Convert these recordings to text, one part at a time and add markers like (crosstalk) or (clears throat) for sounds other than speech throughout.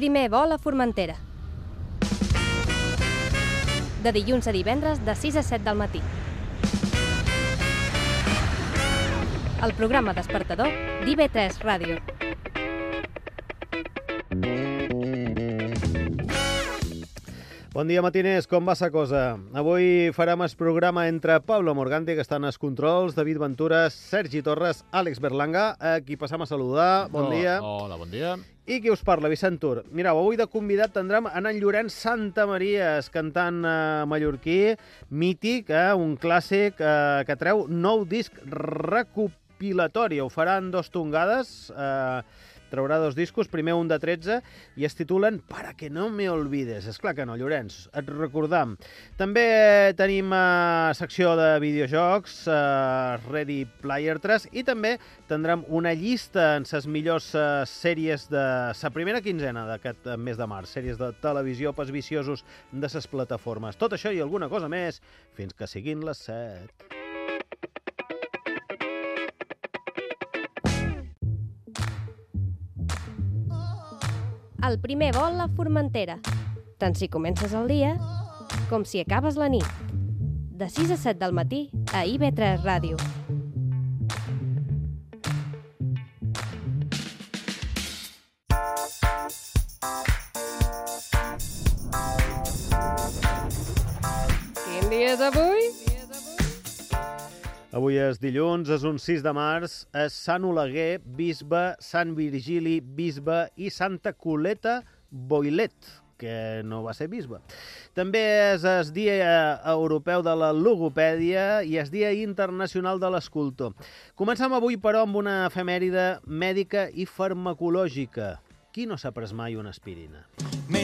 Primer vol a Formentera. De dilluns a divendres de 6 a 7 del matí. El programa despertador d'IV3 Ràdio. Bon dia, matiners. Com va sa cosa? Avui farem el programa entre Pablo Morganti, que està en els controls, David Ventura, Sergi Torres, Àlex Berlanga, a qui passam a saludar. Bon Oh, dia. Hola, bon dia. I qui us parla, Vicent Tur. Mireu, avui de convidat tindrem en en Llorenç Santa Maria, cantant eh, mallorquí, mític, eh, un clàssic eh, que treu nou disc recopilatori. Ho farà en dos tongades, eh, traurà dos discos, primer un de 13, i es titulen Para que no me olvides. És clar que no, Llorenç, et recordam. També tenim eh, secció de videojocs, eh, Ready Player 3, i també tindrem una llista en les millors eh, sèries de la primera quinzena d'aquest eh, mes de març, sèries de televisió pas viciosos de les plataformes. Tot això i alguna cosa més fins que siguin les 7. El primer vol a Formentera. Tant si comences el dia com si acabes la nit. De 6 a 7 del matí a IB3 Ràdio. Quin dia és avui? Avui és dilluns, és un 6 de març, és Sant Oleguer, bisbe, Sant Virgili, bisbe i Santa Coleta Boilet, que no va ser bisbe. També és el Dia Europeu de la Logopèdia i és Dia Internacional de l'Escultor. Comencem avui, però, amb una efemèride mèdica i farmacològica. Qui no s'ha pres mai una aspirina? Me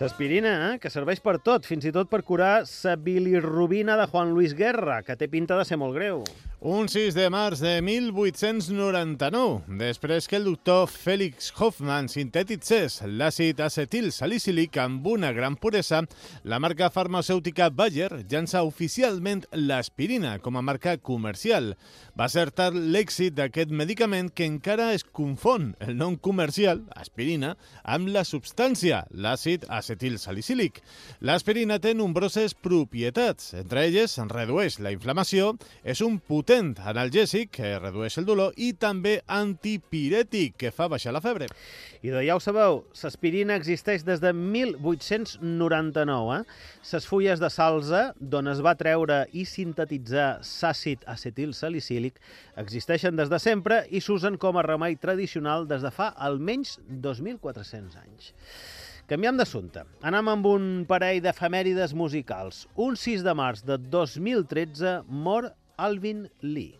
L'aspirina, eh? que serveix per tot, fins i tot per curar la bilirrubina de Juan Luis Guerra, que té pinta de ser molt greu. Un 6 de març de 1899, després que el doctor Félix Hoffman sintetitzés l'àcid acetil salicílic amb una gran puresa, la marca farmacèutica Bayer llança oficialment l'aspirina com a marca comercial. Va ser tal l'èxit d'aquest medicament que encara es confon el nom comercial, aspirina, amb la substància, l'àcid acetil salicílic. L'aspirina té nombroses propietats, entre elles redueix la inflamació, és un potent analgèsic que redueix el dolor i també antipirètic que fa baixar la febre. I de ja ho sabeu, l'aspirina existeix des de 1899. Eh? Les fulles de salsa, d'on es va treure i sintetitzar s'àcid acetil salicílic, existeixen des de sempre i s'usen com a remei tradicional des de fa almenys 2.400 anys. Canviem d'assumpte. Anem amb un parell d'efemèrides musicals. Un 6 de març de 2013 mor Alvin Lee.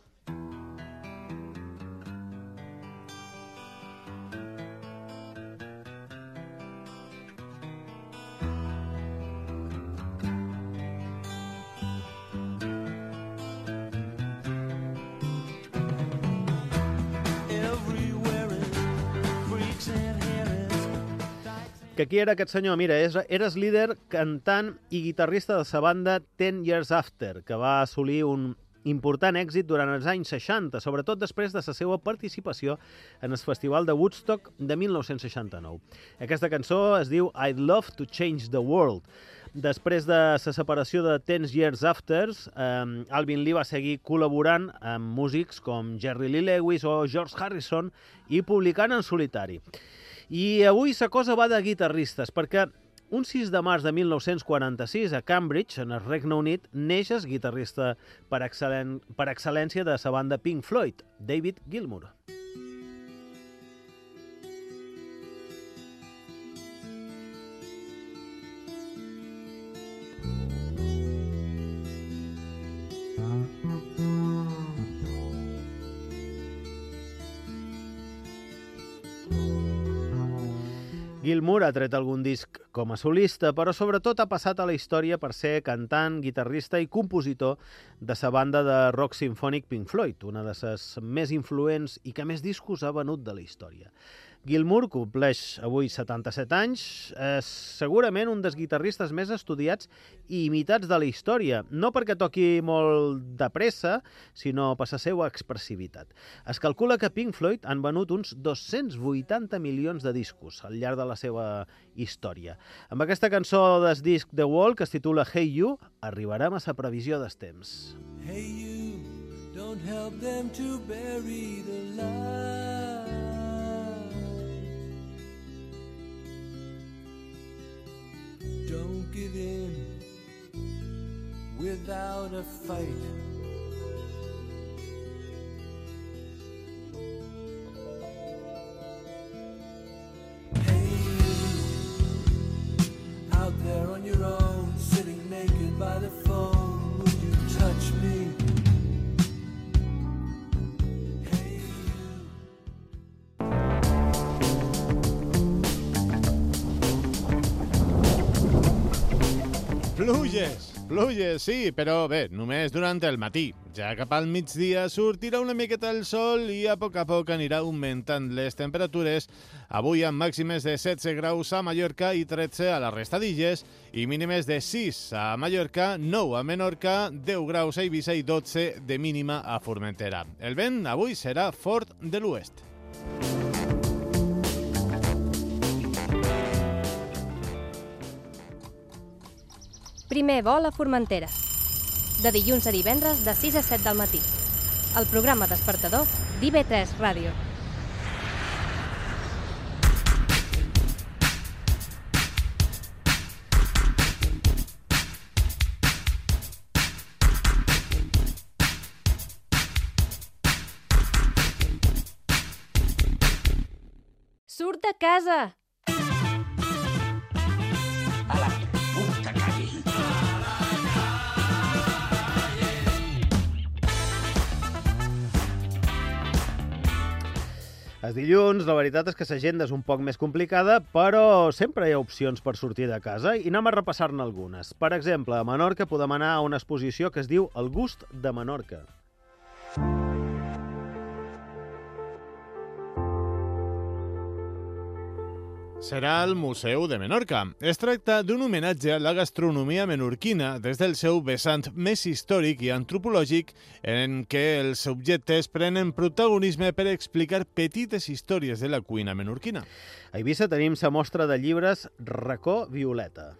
Que qui era aquest senyor? Mira, és, eres líder, cantant i guitarrista de la banda Ten Years After, que va assolir un important èxit durant els anys 60, sobretot després de la seva participació en el Festival de Woodstock de 1969. Aquesta cançó es diu I'd Love to Change the World. Després de la separació de Ten Years After, eh, Alvin Lee va seguir col·laborant amb músics com Jerry Lee Lewis o George Harrison i publicant en solitari. I avui la cosa va de guitarristes, perquè un 6 de març de 1946 a Cambridge, en el Regne Unit, neix el guitarrista per, excel·len per excel·lència de la banda Pink Floyd, David Gilmour. Gilmour ha tret algun disc com a solista, però sobretot ha passat a la història per ser cantant, guitarrista i compositor de sa banda de rock sinfònic Pink Floyd, una de les més influents i que més discos ha venut de la història. Gilmour compleix avui 77 anys, és segurament un dels guitarristes més estudiats i imitats de la història, no perquè toqui molt de pressa, sinó per la seva expressivitat. Es calcula que Pink Floyd han venut uns 280 milions de discos al llarg de la seva història. Amb aquesta cançó del disc The Wall, que es titula Hey You, arribarem a la previsió dels temps. Hey you, don't help them to bury the light. Don't give in without a fight. Hey out there on your own, sitting naked by the phone, Pluges, pluges, sí, però bé, només durant el matí. Ja cap al migdia sortirà una miqueta el sol i a poc a poc anirà augmentant les temperatures. Avui amb màximes de 16 graus a Mallorca i 13 a la resta d'illes i mínimes de 6 a Mallorca, 9 a Menorca, 10 graus a Eivissa i 12 de mínima a Formentera. El vent avui serà fort de l'oest. Primer vol a Formentera. De dilluns a divendres de 6 a 7 del matí. El programa despertador d'IV3 Ràdio. Surt de casa! Els dilluns, la veritat és que l'agenda és un poc més complicada, però sempre hi ha opcions per sortir de casa i anem a repassar-ne algunes. Per exemple, a Menorca podem anar a una exposició que es diu El gust de Menorca. Serà al Museu de Menorca. Es tracta d'un homenatge a la gastronomia menorquina des del seu vessant més històric i antropològic en què els subjectes prenen protagonisme per explicar petites històries de la cuina menorquina. A Eivissa tenim la mostra de llibres Racó Violeta.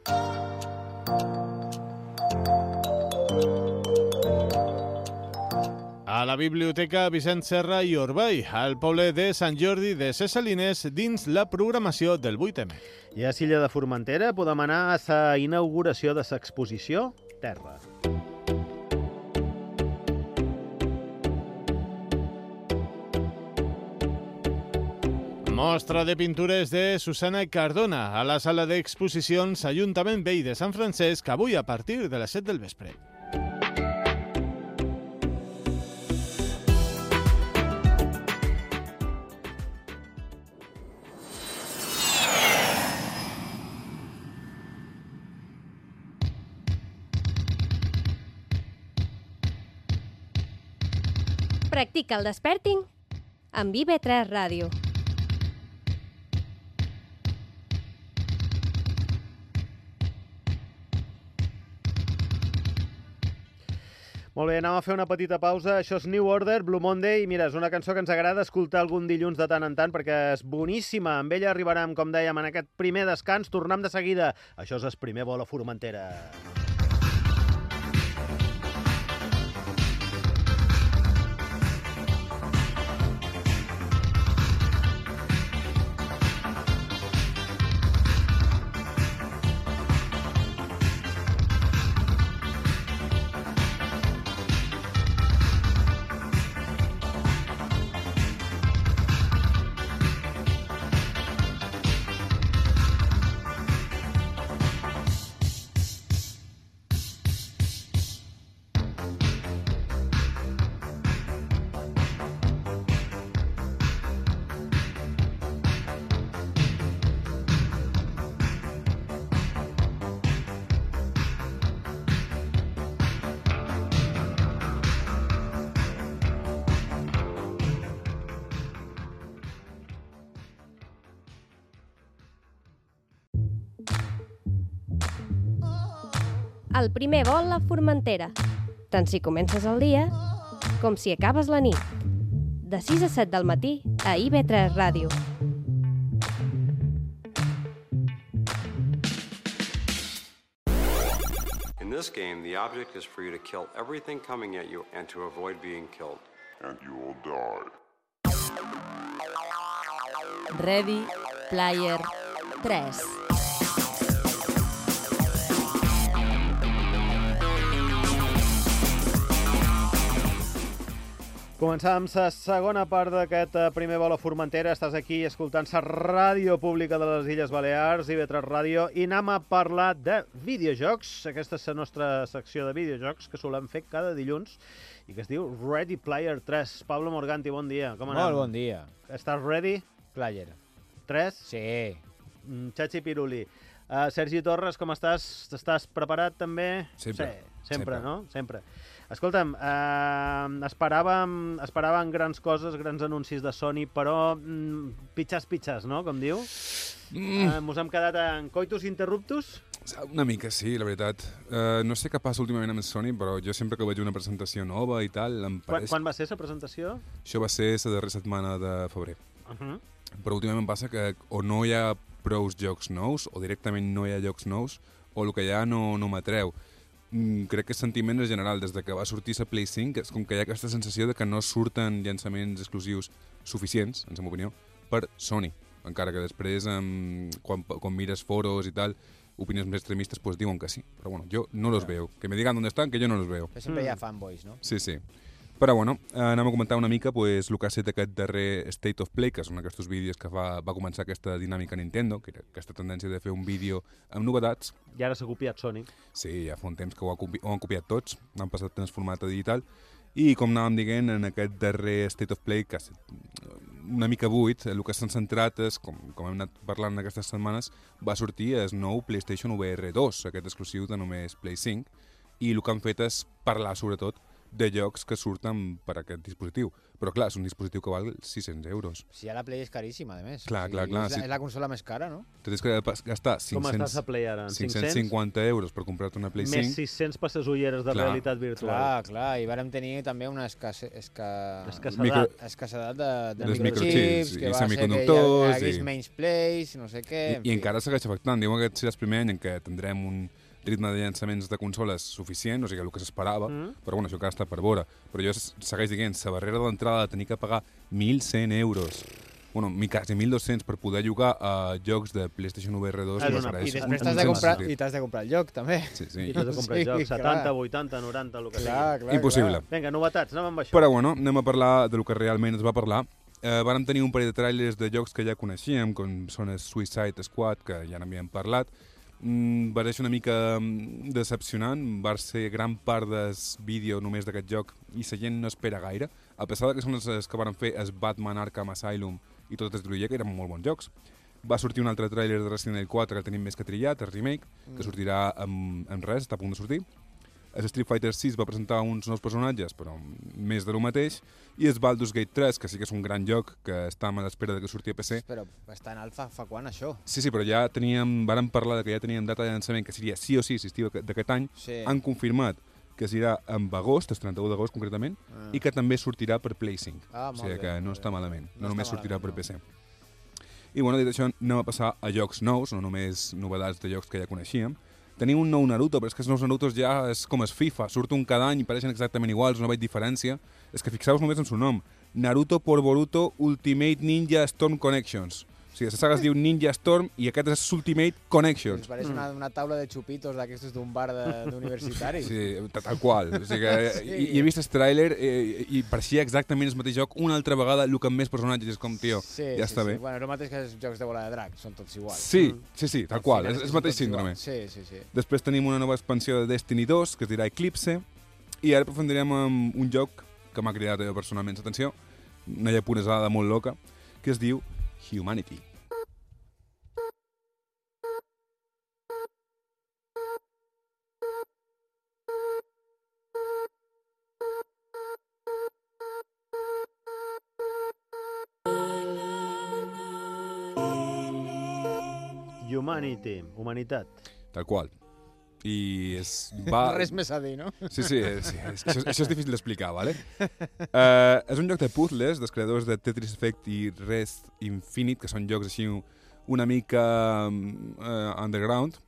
A la Biblioteca Vicent Serra i Orbay, al poble de Sant Jordi de Ses Salines, dins la programació del 8M. I a Silla de Formentera podem anar a la inauguració de l'exposició Terra. Mostra de pintures de Susana Cardona a la sala d'exposicions Ajuntament Vell de Sant Francesc avui a partir de les 7 del vespre. Practica el desperting amb IB3 Ràdio. Molt bé, anem a fer una petita pausa. Això és New Order, Blue Monday, i mira, és una cançó que ens agrada escoltar algun dilluns de tant en tant perquè és boníssima. Amb ella arribarem, com dèiem, en aquest primer descans. Tornem de seguida. Això és el primer vol a Formentera. El primer vol a Formentera. Tant si comences el dia com si acabes la nit. De 6 a 7 del matí a IB3 Ràdio. In this game, the object is for you to kill everything coming at you and to avoid being killed. and you'll die. Ready Player 3. Començàvem la segona part d'aquest eh, primer vol a Formentera. Estàs aquí escoltant la ràdio pública de les Illes Balears, IB3 Ràdio, i anem a parlar de videojocs. Aquesta és la nostra secció de videojocs que solem fer cada dilluns i que es diu Ready Player 3. Pablo Morganti, bon dia. Com anem? Molt bon dia. Estàs ready? Player. 3? Sí. Mm, Chachi Piruli. Uh, Sergi Torres, com estàs? Estàs preparat també? Sempre. Sí, sempre, Sempre. no? Sempre. Escolta'm, uh, esperàvem, esperàvem grans coses, grans anuncis de Sony, però mm, pitxars, pitxars, no?, com diu. Mm. Uh, mos hem quedat en coitus interruptus. Una mica, sí, la veritat. Uh, no sé què passa últimament amb Sony, però jo sempre que veig una presentació nova i tal, em Quan, pareix... quan va ser la presentació? Això va ser la darrera setmana de febrer. Uh -huh. Però últimament em passa que o no hi ha prous jocs nous, o directament no hi ha jocs nous, o el que hi ha no, no m'atreu. Mm, crec que el sentiment és general. Des de que va sortir la Play 5, és com que hi ha aquesta sensació de que no surten llançaments exclusius suficients, en la meva opinió, per Sony. Encara que després, um, quan, quan mires foros i tal, opinions més extremistes pues diuen que sí. Però bueno, jo no los veo. Que me digan dónde están, que yo no los veo. Però sempre hi ha fanboys, no? Sí, sí. Però bueno, eh, anem a comentar una mica pues, el que ha estat aquest darrer State of Play, que són aquests vídeos que va, va començar aquesta dinàmica Nintendo, que era aquesta tendència de fer un vídeo amb novetats. I ara s'ha copiat Sony. Sí, ja fa un temps que ho, ha copi ho han copiat tots, han passat el format digital, i com anàvem dient, en aquest darrer State of Play, que ha estat una mica buit, el que s'han centrat és, com, com hem anat parlant aquestes setmanes, va sortir el nou PlayStation VR 2, aquest exclusiu de només Play 5, i el que han fet és parlar, sobretot, de jocs que surten per aquest dispositiu. Però clar, és un dispositiu que val 600 euros. Si ja la Play és caríssima, a més. Clar, clar, clar, És la, sí. és la consola més cara, no? Te tens que gastar Com 500, estàs a Play ara? En 500? 550 euros per comprar-te una Play Més 5. 600 per les ulleres de Clar. realitat virtual. Clar, clar, i vàrem tenir també una escasse, esca... Escassedat. Micro- escassedat de, de Dels microchips, microchips que i va ser que hi hagués i- menys plays, no sé què... I, I encara segueix afectant. Diuen que serà el primer any en què tindrem un ritme de llançaments de consoles suficient, o sigui, el que s'esperava, Mm. però bueno, això encara està per veure. Però jo segueix dient, la barrera d'entrada de tenir que pagar 1.100 euros, bueno, mi quasi 1.200 per poder jugar a jocs de PlayStation VR 2, És me una- pareix I després t'has de, comprar, i t'has de comprar el joc, també. Sí, sí. I t'has de comprar Sí, jocs, clar. 70, 80, 90, el que Clar, sigui. clar, Impossible. clar. Vinga, novetats, anem amb això. Però bueno, anem a parlar del que realment es va parlar. Eh, vàrem tenir un parell de trailers de jocs que ja coneixíem, com són el Suicide Squad, que ja n'havíem parlat. Mm, va ser una mica mm, decepcionant, va ser gran part del vídeo només d'aquest joc i la gent no espera gaire, a pesar de que són els, que van fer el Batman Arkham Asylum i tot el Druller, que eren molt bons jocs. Va sortir un altre tràiler de Resident Evil 4 que tenim més que trillat, el remake, que sortirà en, en res, està a punt de sortir. El Street Fighter 6 va presentar uns nous personatges, però més de lo mateix, i el Baldur's Gate 3, que sí que és un gran joc, que estàvem a l'espera de que surti a PC. Però està en alfa fa quan, això? Sí, sí, però ja teníem, vàrem parlar de que ja teníem data de llançament, que seria sí o sí, si estiu d'aquest any. Sí. Han confirmat que serà en agost, el 31 d'agost concretament, Ah. i que també sortirà per Play 5. Ah, o sigui bé, que no molt està bé. malament, No no, només està sortirà per malament, PC. I bueno, dit això, anem a passar a jocs nous, no només novedats de jocs que ja coneixíem. Tenim un nou Naruto, però és que els nous Narutos ja és com es FIFA, surt un cada any i pareixen exactament iguals, no veig diferència. És que fixeu-vos només en el nom. Naruto por Boruto Ultimate Ninja Storm Connections. O sigui, la saga es diu Ninja Storm i aquest és Ultimate Connections. Ens pareix una, una taula de xupitos d'aquestos d'un bar de- d'universitaris. Sí, ta- tal qual. O sigui, que, Sí. i, i he vist el tràiler eh, i pareixia exactament el mateix joc una altra vegada, el que amb més personatges. És com, tio, Sí, ja sí, està sí. bé. Bueno, és el mateix que els jocs de bola de drac, són tots iguals. Sí, sí, sí, tal Al qual, és, és el mateix síndrome. iguals. Sí, sí, sí. Després tenim una nova expansió de Destiny 2, que es dirà Eclipse, i ara aprofundirem en un joc que m'ha cridat eh, personalment l'atenció, una japonesada molt loca, que es diu Humanity. Humanity, humanitat. Tal qual. I és... Va... (laughs) Res més a dir, no? Sí, sí, eh, sí és, això, això és difícil d'explicar, ¿vale? Uh, (laughs) és un joc de puzzles dels creadors de Tetris Effect i Rest Infinite, que són jocs així una mica uh, underground,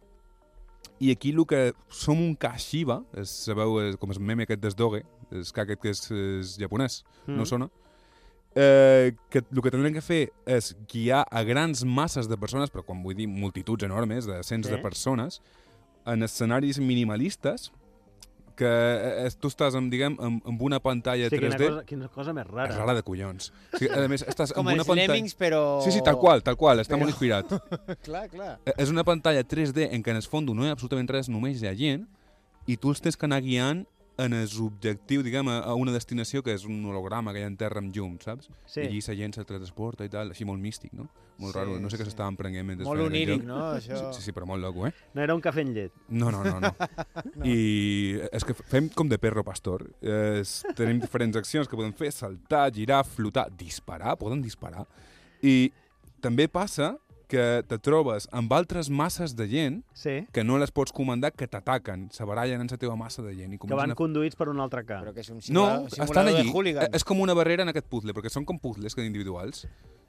i aquí el que som un kashiba, és, sabeu, és, com el meme aquest d'esdoge, és que aquest que és, és japonès, mm. no sona, eh, que el que tindrem que fer és guiar a grans masses de persones, però quan vull dir multituds enormes, de cents Sí. de persones, en escenaris minimalistes, que eh, tu estàs, amb, diguem, amb, amb una pantalla Sí, quina 3D... cosa, quina cosa més rara. És rara de collons. O sigui, a més, estàs (laughs) Com amb una pantalla... Lemmings, però... Sí, sí, tal qual, tal qual, està Però- molt inspirat. (laughs) clar, clar. Eh, És una pantalla 3D en què en el fons no hi ha absolutament res, només hi ha gent, i tu els tens que anar guiant en el objectiu, diguem, a, una destinació que és un holograma que hi ha en terra amb llum, saps? Sí. I allí la gent se transporta i tal, així molt místic, no? Molt Sí, raro, no sé què sí. s'estaven prenent mentre Molt oníric, no, això? Sí, sí, però molt loco, eh? No era un cafè amb llet. No, no, no, no. (laughs) no. I és que fem com de perro pastor. Es, tenim diferents accions que podem fer, saltar, girar, flotar, disparar, poden disparar. I també passa que te trobes amb altres masses de gent sí. que no les pots comandar, que t'ataquen, se barallen en la teva massa de gent. I Que van a... conduïts per un altre camp. Però que és un No, simulador, estan simulador allí. de hooligan. Eh, És com una barrera en aquest puzzle, perquè són com puzzles que individuals.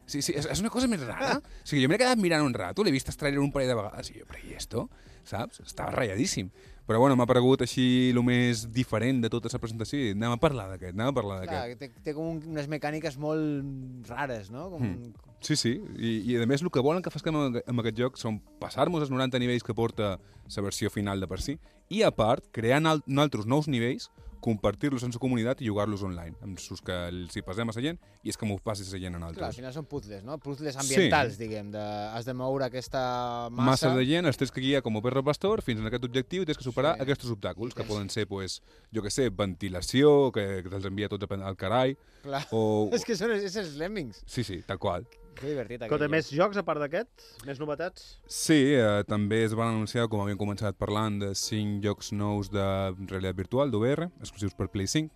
Sí, sí, és, és una cosa més rara. O sigui, jo m'he quedat mirant un rato, l'he vist el trailer un parell de vegades, i jo, però i esto? Saps? Estava ratlladíssim. Però bueno, m'ha paregut així el més diferent de tota la presentació i anem a parlar d'aquest, anem a parlar d'aquest. que té, té com un, unes mecàniques molt rares, no? Com, Mm. Sí, sí, I, i a més el que volen que fem amb, amb aquest joc són passar-nos els 90 nivells que porta la versió final de per si, i a part, crear al- altres nous nivells, compartir-los en la comunitat i jugar-los online, amb sus que els hi passem a la gent i és que m'ho passi la gent en Clar, al altres. final són puzzles, no? Puzzles Sí. ambientals, diguem. De, has de moure aquesta massa... Massa de gent, els tens que guiar com a perro pastor fins en aquest objectiu i tens que superar Sí. aquests obstacles, que poden ser, pues, jo que sé, ventilació, que, que te'ls envia tots al carai, Clar. o... (laughs) És que són és els lemmings. Sí, sí, tal qual. Que divertit. Escolta, aquell més jocs a part d'aquest? Més novetats? Sí, eh, també es van anunciar, com havíem començat parlant, de 5 jocs nous de realitat virtual, d'OVR, exclusius per Play 5.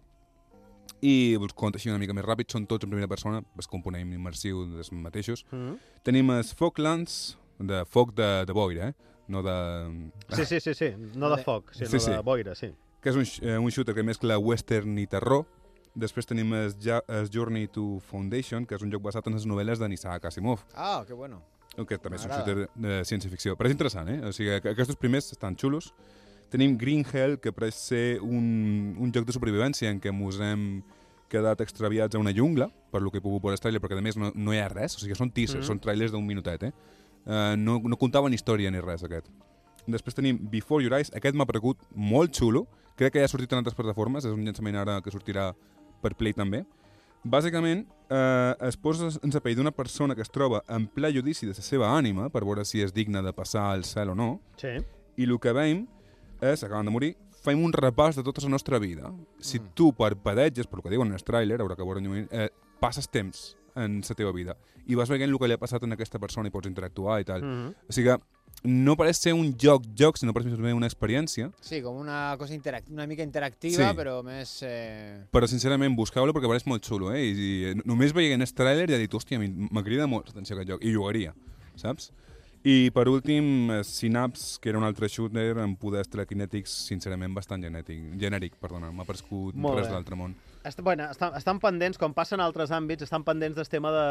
I us conto així una mica més ràpid, són tots en primera persona, el component immersiu dels mateixos. Mm -hmm. Tenim els Foglands, de foc de, de boira, eh? no de... Sí, sí, sí, sí. No de foc, sinó Sí, sí. de boira, sí. que és un, eh, un shooter que mescla western i terror. Després tenim el, ja, el Journey to Foundation, que és un joc basat en les novel·les d'en Isaac Asimov, Ah, que bueno. que també és un shooter de ciència-ficció. Però és interessant, eh? O sigui, que aquests primers estan xulos. Tenim Green Hell, que pareix ser un, un joc de supervivència en què ens hem quedat extraviats a una jungla, per lo que he pogut veure el trailer, perquè a més no, no hi ha res, o sigui, són teasers, Mhm. són trailers d'un minutet, eh? Uh, no, no comptaven història ni res, aquest. Després tenim Before Your Eyes, aquest m'ha paregut molt xulo, crec que ja ha sortit en altres plataformes, és un llançament ara que sortirà per Play també. Bàsicament, eh, es posa en la pell d'una persona que es troba en ple judici de la seva ànima per veure si és digna de passar al cel o no, Sí. i el que veiem és, acaben de morir, fem un repàs de tota la nostra vida. Si Mm. tu parpadeges, per lo que diuen en el tràiler, haurà que veure un moment, eh, passes temps en la teva vida i vas veient el que li ha passat a aquesta persona i pots interactuar i tal. Mm -hmm. O sigui, no pareix ser un joc-joc, sinó pareix més una experiència, Sí, com una cosa una mica interactiva, Sí. però més... Eh... però sincerament busqueu-lo perquè pareix molt xulo, eh? I, i només veient el tràiler ja he dit, hòstia, a mi me crida molt l'atenció aquest joc, i jugaria, saps? I per últim, eh, Synapse, que era un altre shooter amb poders telequinètics, sincerament bastant genètic, genèric, perdona, m'ha paregut Molt res d'altre món. Est bueno, estan, estan pendents, com passen a altres àmbits, estan pendents del tema de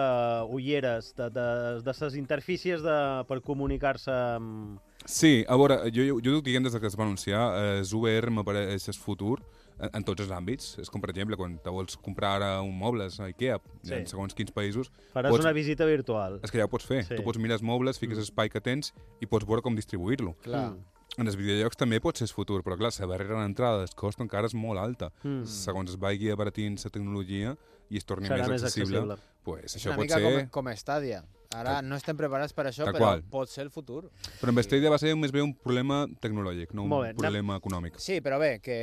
ulleres, de, de, de ses interfícies de, per comunicar-se amb... Sí, a veure, jo, jo, jo diguem des que es va anunciar, eh, VR m'apareix el futur en, en tots els àmbits. És com, per exemple, quan te vols comprar ara un mobles a Ikea, Sí. en segons quins països... Faràs pots- una visita virtual. És que ja ho pots fer. Sí. Tu pots mirar els mobles, fiques Mm. l'espai que tens i pots veure com distribuir-lo. Clar. Mm. En els videojocs també pot ser el futur, però clar, la barrera d'entrada, el cost encara és molt alta. Mm. Segons es vagi abaratint la tecnologia i es torni Serà més més accessible, accessible. pues, això una pot mica ser... com, com Stadia. Ara no estem preparats per això, però qual. pot ser el futur. Però amb Stadia va ser més bé un problema tecnològic, no un bé, problema econòmic. Sí, però bé, que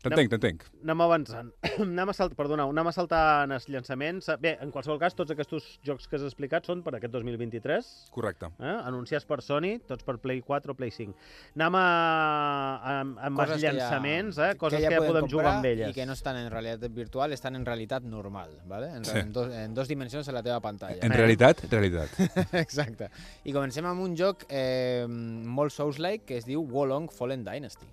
T'entenc, t'entenc. Anem avançant. (clears throat) anem a saltar, perdoneu, anem a saltar en els llançaments. Bé, en qualsevol cas, tots aquests jocs que has explicat són per aquest 2023. Correcte. Eh? Anunciats per Sony, tots per Play 4 o Play 5. Anem a, a, amb els llançaments, eh? coses que ja, podem jugar amb elles. I que no estan en realitat virtual, estan en realitat normal, ¿vale? en, Sí. en, dos, en dos dimensions de la teva pantalla. En realitat, realitat. (laughs) Exacte. I comencem amb un joc eh, molt Souls-like que es diu Wolong Fallen Dynasty.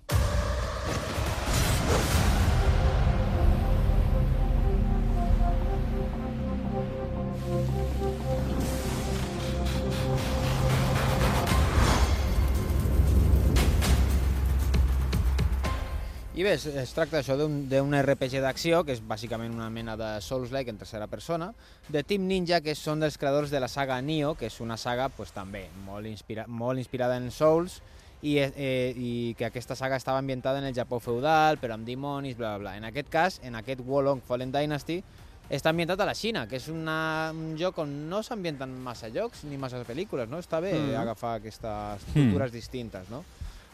I bé, es, es tracta això d'un RPG d'acció, que és bàsicament una mena de Souls-like en tercera persona, de Team Ninja, que són dels creadors de la saga Nioh, que és una saga pues, també molt, inspira molt inspirada en Souls, i, eh, i que aquesta saga estava ambientada en el Japó feudal, però amb dimonis, bla, bla, bla. En aquest cas, en aquest Wolong Fallen Dynasty, està ambientat a la Xina, que és una, un joc on no s'ambienten massa jocs ni massa pel·lícules, no? Està bé Mm. agafar aquestes cultures distintes, no?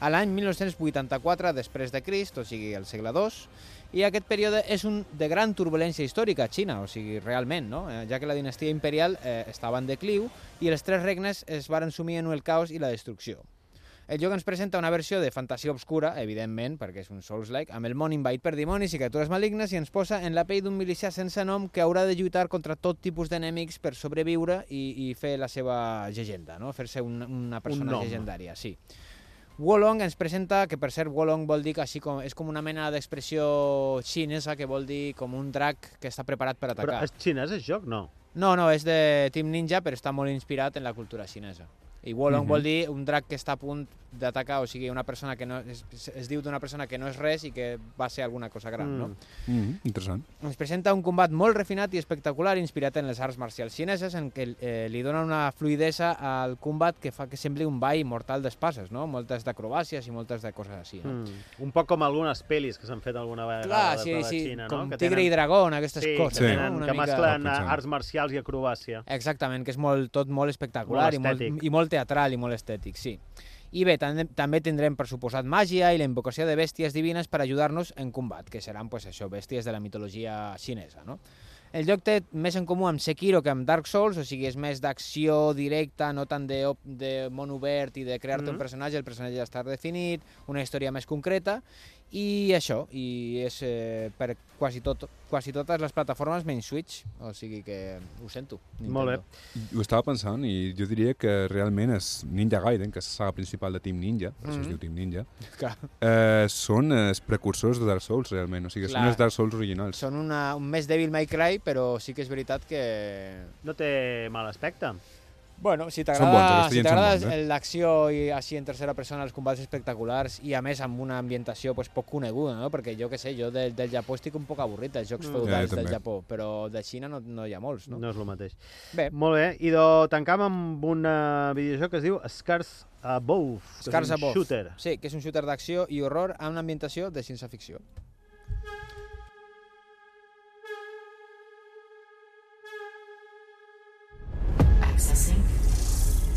A l'any 1984 després de Crist, o sigui, el segle II, i aquest període és un de gran turbulència històrica a Xina, o sigui, realment, no? Eh, ja que la dinastia imperial eh, estava en decliu i els tres regnes es varen sumir en el caos i la destrucció. El joc ens presenta una versió de fantasia obscura, evidentment, perquè és un Souls-like, amb el món invadit per dimonis i criatures malignes i ens posa en la pell d'un milicià sense nom que haurà de lluitar contra tot tipus d'enemics per sobreviure i, i fer la seva llegenda, no? fer-se un, una persona nom. llegendària. Sí. Wolong ens presenta, que per cert Wolong vol dir que així com, és com una mena d'expressió xinesa que vol dir com un drac que està preparat per Però atacar. és xinès, el joc? No. No, no, és de Team Ninja, però està molt inspirat en la cultura xinesa. I Wolong Mhm. vol dir un drac que està a punt d'atacar, o sigui, una persona que no... Es, es diu d'una persona que no és res i que va ser alguna cosa gran, no? Mm, interessant. Ens presenta un combat molt refinat i espectacular inspirat en les arts marcials xineses en què eh, li dona una fluidesa al combat que fa que sembli un ball mortal d'espases, no? Moltes d'acrobàcies i moltes de coses així, no? Mm. Un poc com algunes pel·lis que s'han fet alguna vegada Clar, sí, de la sí, Xina, com no? Que Tigre i Dragón, aquestes sí, coses, que, Sí. no? tenen, Una que mica- mesclen pensant. arts marcials i acrobàcia. Exactament, que és molt, tot molt espectacular Molt i, molt, i molt teatral i molt estètic, sí. I bé, tam també tindrem, per suposat, màgia i la invocació de bèsties divines per ajudar-nos en combat, que seran, pues, això, bèsties de la mitologia xinesa, no? El joc té més en comú amb Sekiro que amb Dark Souls, o sigui, és més d'acció directa, no tant de, de món obert i de crear-te Mhm. un personatge, el personatge ja està definit, una història més concreta, i això, i és eh, per quasi, tot, quasi totes les plataformes menys Switch, o sigui que ho sento. Molt bé. Nintendo. Ho estava pensant i jo diria que realment és Ninja Gaiden, que és la saga principal de Team Ninja, per això es Mhm. diu Team Ninja, (laughs) Clar. eh, són els precursors de Dark Souls, realment. O sigui, són Clar. els Dark Souls originals. Són una, un més Devil May Cry, però sí que és veritat que... No té mal aspecte. Bueno, si t'agrada si eh? l'acció i així en tercera persona, els combats espectaculars i a més amb una ambientació pues, poc coneguda, no? perquè jo que sé, jo del, del Japó estic un poc avorrit dels jocs Mm. feudals Ja, del. Japó, però de Xina no, no hi ha molts, no? No és el mateix. Bé, Molt bé, i de, tancam amb un videojoc que es diu Scars Above, que Scars és un Above. shooter. Sí, que és un shooter d'acció i horror amb una ambientació de ciència-ficció.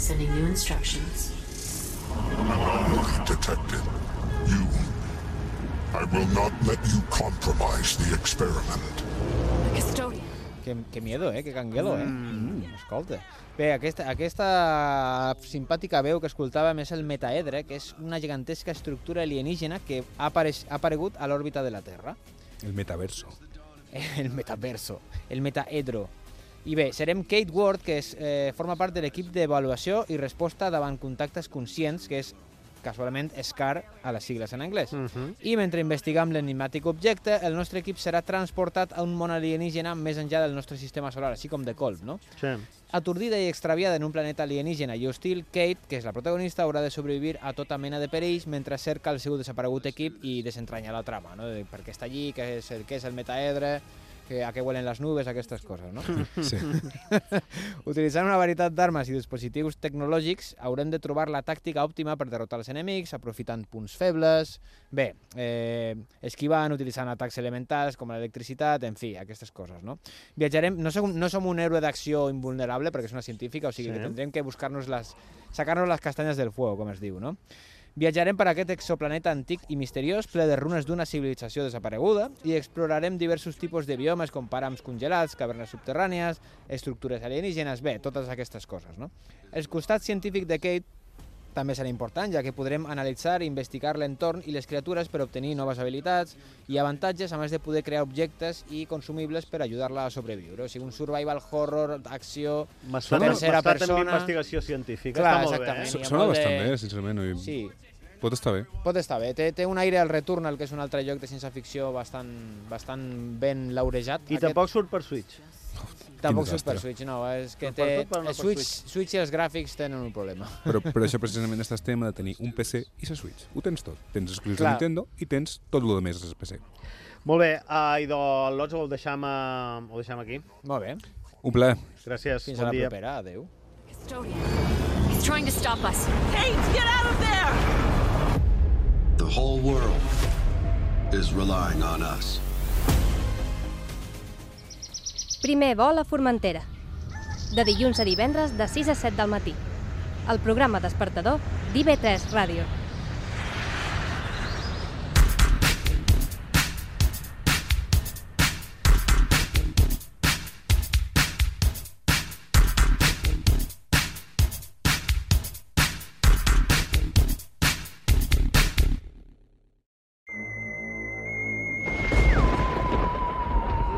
Sending new instructions. Anomaly detected. You. I will not let you compromise the experiment. Custodian. Que, que miedo, eh? Que canguelo, eh? Mm, escolta. Bé, aquesta, aquesta simpàtica veu que escoltàvem és el metaedre, que és una gigantesca estructura alienígena que ha, apareix, ha aparegut a l'òrbita de la Terra. El metaverso. (laughs) El metaverso, el metaedro. I bé, serem Kate Ward, que és, eh, forma part de l'equip d'avaluació i resposta davant contactes conscients, que és casualment SCAR a les sigles en anglès. Uh -huh. I mentre investigam l'enigmàtic objecte, el nostre equip serà transportat a un món alienígena més enllà del nostre sistema solar, així com de colp, no? Sí. Atordida i extraviada en un planeta alienígena i hostil, Kate, que és la protagonista, haurà de sobrevivir a tota mena de perills mentre cerca el seu desaparegut equip i desentranya la trama, no? De per què està allí, què és el, què és el metaedre, que, a què huelen les nubes, aquestes coses, no? (laughs) Sí. (laughs) Utilitzant una varietat d'armes i dispositius tecnològics, haurem de trobar la tàctica òptima per derrotar els enemics, aprofitant punts febles, bé, eh, esquivant, utilitzant atacs elementals com l'electricitat, en fi, aquestes coses, no? Viatjarem, no som, no som un héroe d'acció invulnerable perquè és una científica, o sigui Sí. que tindrem que buscar-nos les, sacar-nos les castanyes del fuego, com es diu, no? Viatjarem per aquest exoplaneta antic i misteriós ple de runes d'una civilització desapareguda i explorarem diversos tipus de biomes com pàrams congelats, cavernes subterrànies, estructures alienígenes, bé, totes aquestes coses. No? El costat científic de Kate també serà important, ja que podrem analitzar i investigar l'entorn i les criatures per obtenir noves habilitats i avantatges, a més de poder crear objectes i consumibles per ajudar-la a sobreviure. O sigui, un survival horror, acció, tercera persona... investigació científica, Clar, està molt exactament. bé. Eh? Sona bastant bé, sincerament. i Sí. Pot estar bé. Pot estar bé. Té, té un aire al Returnal, que és un altre joc de ciència-ficció bastant, bastant ben laurejat. I tampoc surt per Switch. Tampoc surt per. Switch, no. És que té, no el per Switch, Switch. Switch i els gràfics tenen un problema. (laughs) Però per això precisament estàs tema de tenir un PC i la Switch. Ho tens tot. Tens exclusius de. Nintendo i tens tot el més del PC. Molt bé, uh, idò, el Lots ho deixam, uh, ho deixam aquí. Molt bé. Un plaer. Gràcies, Fins bon a la dia. propera. Adéu. He's trying to stop us. Kate, get out of there! The whole world is relying on us. Primer vol a Formentera. De dilluns a divendres de 6 a 7 del matí. El programa despertador d'IV3 Ràdio.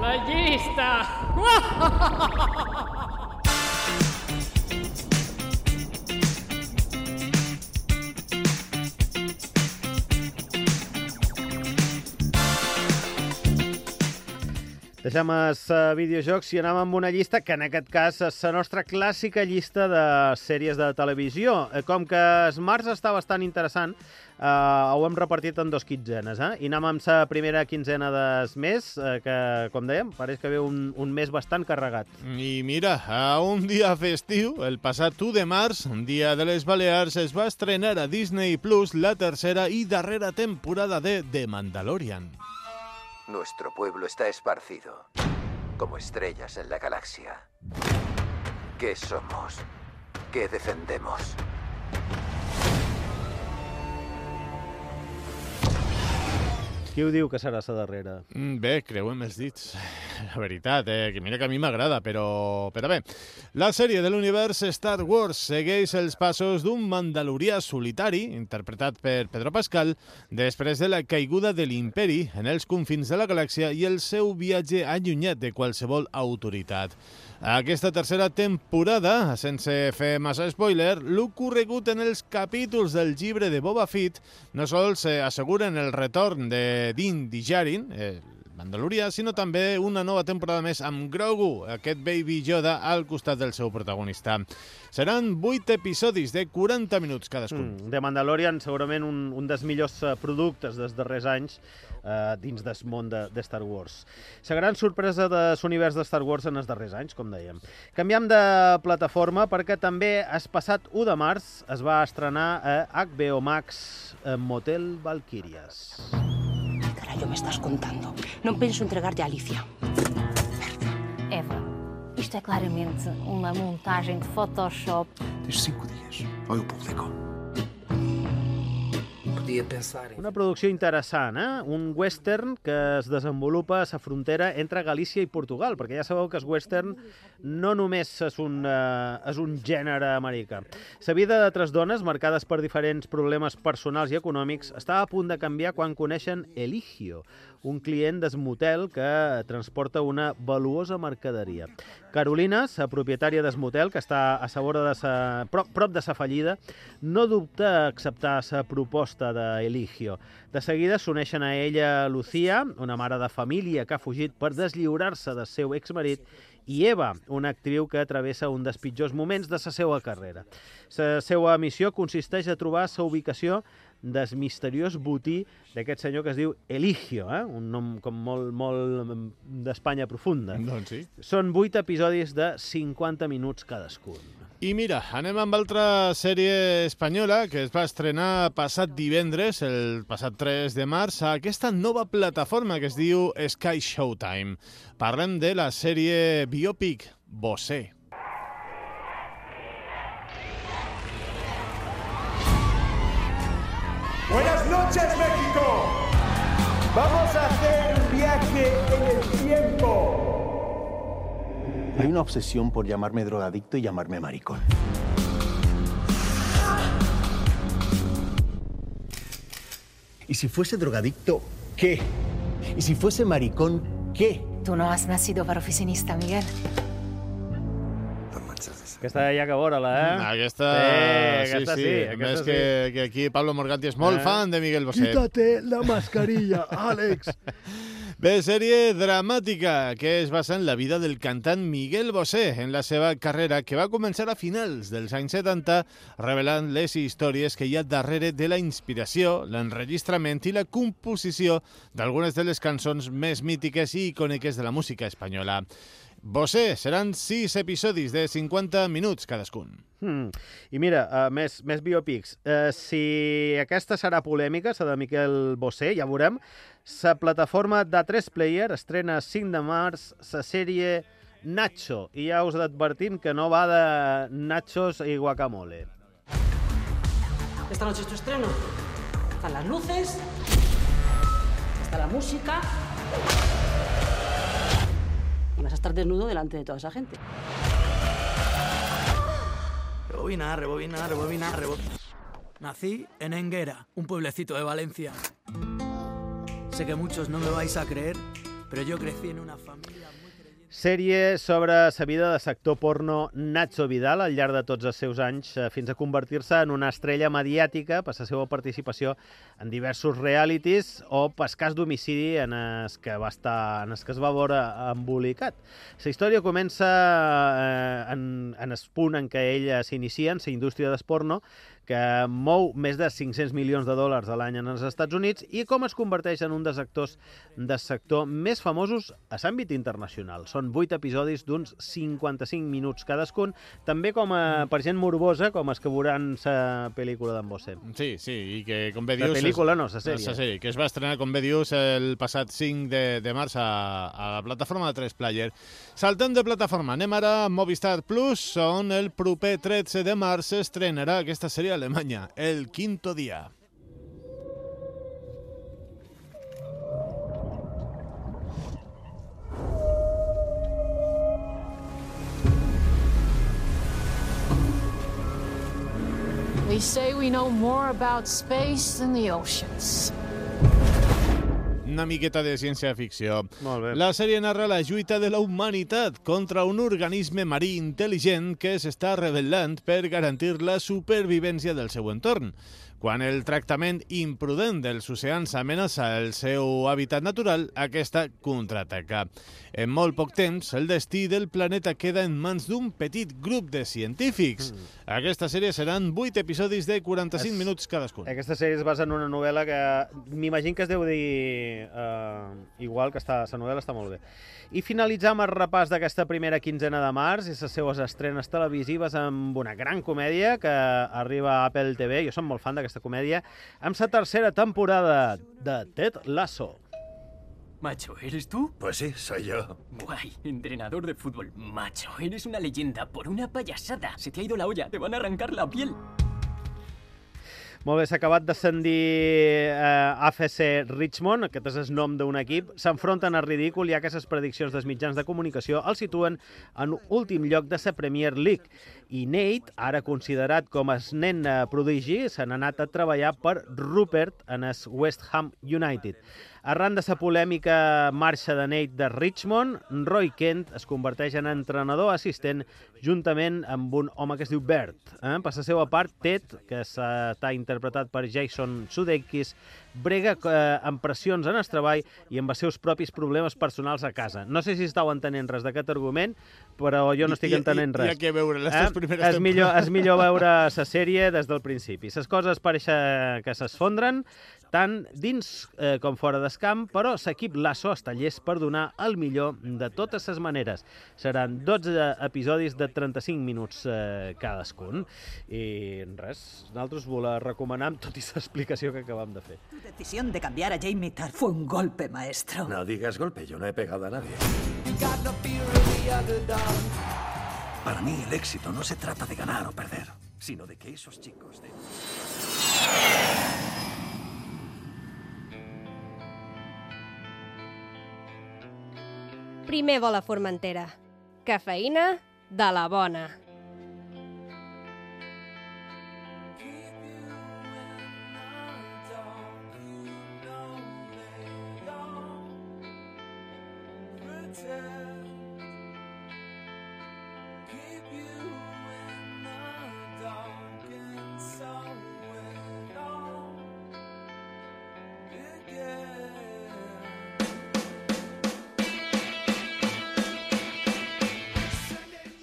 La (laughs) Deixem els uh, videojocs i anem amb una llista que en aquest cas és la nostra clàssica llista de sèries de televisió. Eh, Com que el març està bastant interessant, eh, ho hem repartit en dos quinzenes. Eh? I anem amb la primera quinzena del mes, eh, que, com dèiem, pareix que ve un, un mes bastant carregat. I mira, a un dia festiu, el passat 1 de març, dia de les Balears, es va estrenar a Disney Plus la tercera i darrera temporada de The Mandalorian. Nuestro pueblo está esparcido, como estrellas en la galaxia. ¿Qué somos? ¿Qué defendemos? Qui ho diu que serà la darrera? Mm, Bé, creuem els dits. La veritat, eh? que mira que a mi m'agrada, però... però bé. La sèrie de l'univers Star Wars segueix els passos d'un mandalorià solitari, interpretat per Pedro Pascal, després de la caiguda de l'imperi en els confins de la galàxia i el seu viatge allunyat de qualsevol autoritat. Aquesta tercera temporada, sense fer massa spoiler, l'ocorregut en els capítols del llibre de Boba Fett no sols eh, asseguren el retorn de Din Djarin, eh, Mandalorià, sinó també una nova temporada més amb Grogu, aquest Baby Yoda, al costat del seu protagonista. Seran 8 episodis de 40 minuts cadascun. Mm, The Mandalorian, segurament un, un dels millors eh, productes dels darrers anys eh, dins del món de, de Star Wars. La gran sorpresa de l'univers de Star Wars en els darrers anys, com dèiem. Canviem de plataforma perquè també el passat 1 de març es va estrenar a HBO Max eh, Motel Valkyrias. ¿Qué carajo me estás contando? No penso entregarte a Alicia. Eva, isto é claramente uma montagem de Photoshop. Tens cinco dias. Ou eu publico. Podia pensar Una producció interessant, eh? Un western que es desenvolupa a la frontera entre Galícia i Portugal, perquè ja sabeu que el western no només és un, eh, és un gènere americà. La vida de tres dones, marcades per diferents problemes personals i econòmics, està a punt de canviar quan coneixen Eligio, un client del motel que transporta una valuosa mercaderia. Carolina, la propietària del motel, que està a sa vora de sa, prop, prop de sa fallida, no dubta a acceptar la proposta d'Eligio. De seguida s'uneixen a ella Lucía, una mare de família que ha fugit per deslliurar-se del seu exmarit, i Eva, una actriu que travessa un dels pitjors moments de la seva carrera. La seva missió consisteix a trobar la ubicació del misteriós botí d'aquest senyor que es diu Eligio, eh? un nom com molt, molt d'Espanya profunda. Doncs sí. Són vuit episodis de 50 minuts cadascun. I mira, anem amb altra sèrie espanyola que es va estrenar passat divendres, el passat 3 de març, a aquesta nova plataforma que es diu Sky Showtime. Parlem de la sèrie biopic Bosé. Noches, México. Vamos a hacer un viaje en el tiempo. Hay una obsesión por llamarme drogadicto y llamarme maricón. Y si fuese drogadicto, ¿qué? Y si fuese maricón, ¿qué? Tú no has nacido para oficinista, Miguel. Aquesta ja que veure-la, eh? Aquesta, sí, aquesta sí, sí, sí. aquesta Més sí. que, que aquí Pablo Morganti és molt Eh? fan de Miguel Bosé. Quítate la mascarilla, Àlex. (laughs) Bé, sèrie dramàtica que es basa en la vida del cantant Miguel Bosé en la seva carrera que va començar a finals dels anys 70 revelant les històries que hi ha darrere de la inspiració, l'enregistrament i la composició d'algunes de les cançons més mítiques i icòniques de la música espanyola. Bosé seran sis episodis de 50 minuts cadascun. Hmm. I mira, uh, més, més biopics. Uh, si aquesta serà polèmica, la de Miquel Bosé, ja veurem, la plataforma de 3 Player estrena 5 de març la sèrie Nacho. I ja us advertim que no va de nachos i guacamole. Esta noche es tu estreno. Están las luces, está la música. Y vas a estar desnudo delante de toda esa gente. Rebobinar, rebobinar, rebobinar, rebobinar. Nací en Enguera, un pueblecito de Valencia. Sé que muchos no me vais a creer, pero yo crecí en una familia... Sèrie sobre la vida de sector porno Nacho Vidal al llarg de tots els seus anys eh, fins a convertir-se en una estrella mediàtica per la seva participació en diversos realities o per cas d'homicidi en els que va estar en els que es va veure embolicat. La història comença eh, en, en el punt en què ell s'inicia en la indústria del porno que mou més de 500 milions de dòlars a l'any en els Estats Units i com es converteix en un dels actors del sector més famosos a l'àmbit internacional. Són 8 episodis d'uns 55 minuts cadascun, també com a, per gent morbosa, com els que veuran la pel·lícula d'en Bosé. Sí, sí, i que, com bé La dius... pel·lícula és- no, la sèrie. La sèrie, que es va estrenar, com bé dius, el passat 5 de, de març a, a la plataforma de 3 Player. Saltem de plataforma, anem ara a Movistar Plus, on el proper 13 de març s'estrenarà aquesta sèrie a Alemanya, El Quinto Dia. They say we know more about space than the oceans. Una miqueta de ciència-ficció. La sèrie narra la lluita de la humanitat contra un organisme marí intel·ligent que s'està rebel·lant per garantir la supervivència del seu entorn. Quan el tractament imprudent dels oceans amenaça el seu hàbitat natural, aquesta contraataca. En molt poc temps, el destí del planeta queda en mans d'un petit grup de científics. Aquesta sèrie seran 8 episodis de 45 Es- minuts cadascun. Aquesta sèrie es basa en una novel·la que m'imagino que es deu dir uh, igual, que està, la novel·la està molt bé. I finalitzam el repàs d'aquesta primera quinzena de març i les seues estrenes televisives amb una gran comèdia que arriba a Apple TV, jo som molt fan d'aquesta comèdia, amb la tercera temporada de Ted Lasso. Macho, ¿eres tú? Pues sí, soy yo. Guay, entrenador de fútbol. Macho, eres una leyenda por una payasada. Se te ha ido la olla, te van a arrancar la piel. Molt bé, s'ha acabat d'ascendir eh, AFC Richmond, aquest és el nom d'un equip, s'enfronten al ridícul ja que prediccions dels mitjans de comunicació el situen en últim lloc de la Premier League. I Nate, ara considerat com el nen eh, prodigi, n'ha anat a treballar per Rupert en el West Ham United. Arran de la polèmica marxa de Nate de Richmond, Roy Kent es converteix en entrenador assistent juntament amb un home que es diu Bert. Eh? Per la seva part, Ted, que està interpretat per Jason Sudeikis, brega eh, amb pressions en el treball i amb els seus propis problemes personals a casa. No sé si estàu entenent res d'aquest argument, però jo no estic I- i- entenent i- res. hi ha que veure les tres primeres és millor, és millor veure la sèrie des del principi. Les coses pareixen que s'esfondren, tant dins eh, com fora del camp, però l'equip Lasso està llest per donar el millor de totes les maneres. Seran 12 episodis de 35 minuts eh, cadascun. I res, nosaltres vos la recomanem, tot i l'explicació que acabam de fer. Tu decisión de cambiar a Jamie Tarr fue un golpe, maestro. No digas golpe, yo no he pegado a nadie. Para mí el éxito no se trata de ganar o perder, sino de que esos chicos de... primer vol a Formentera. Cafeïna de la bona.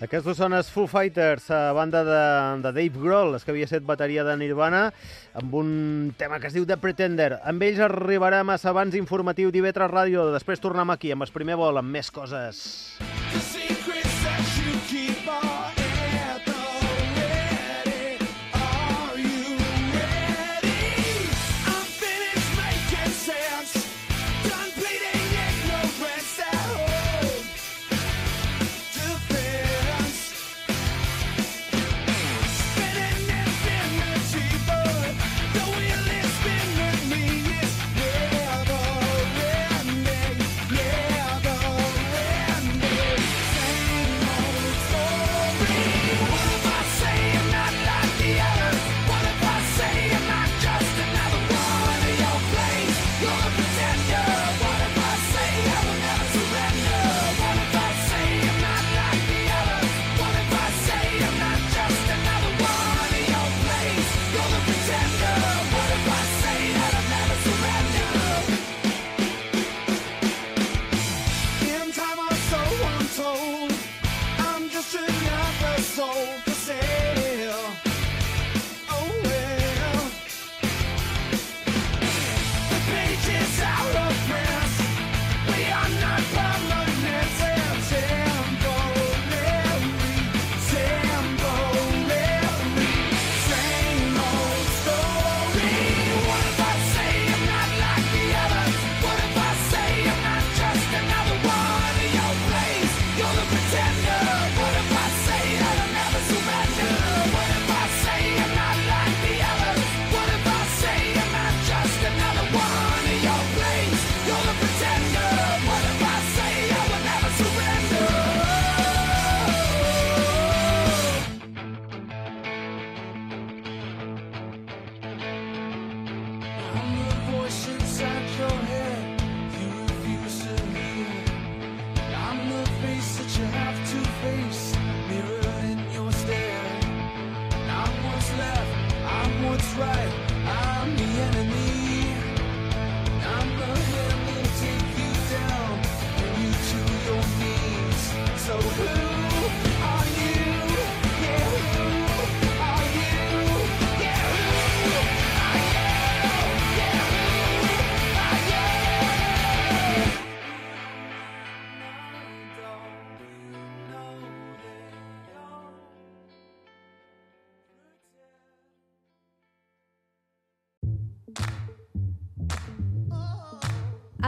Aquests són els Foo Fighters, a banda de, de Dave Grohl, els que havia set bateria de Nirvana, amb un tema que es diu The Pretender. Amb ells arribarem a abans informatiu d'Ivetra Ràdio. Després tornem aquí amb el primer vol, amb més coses.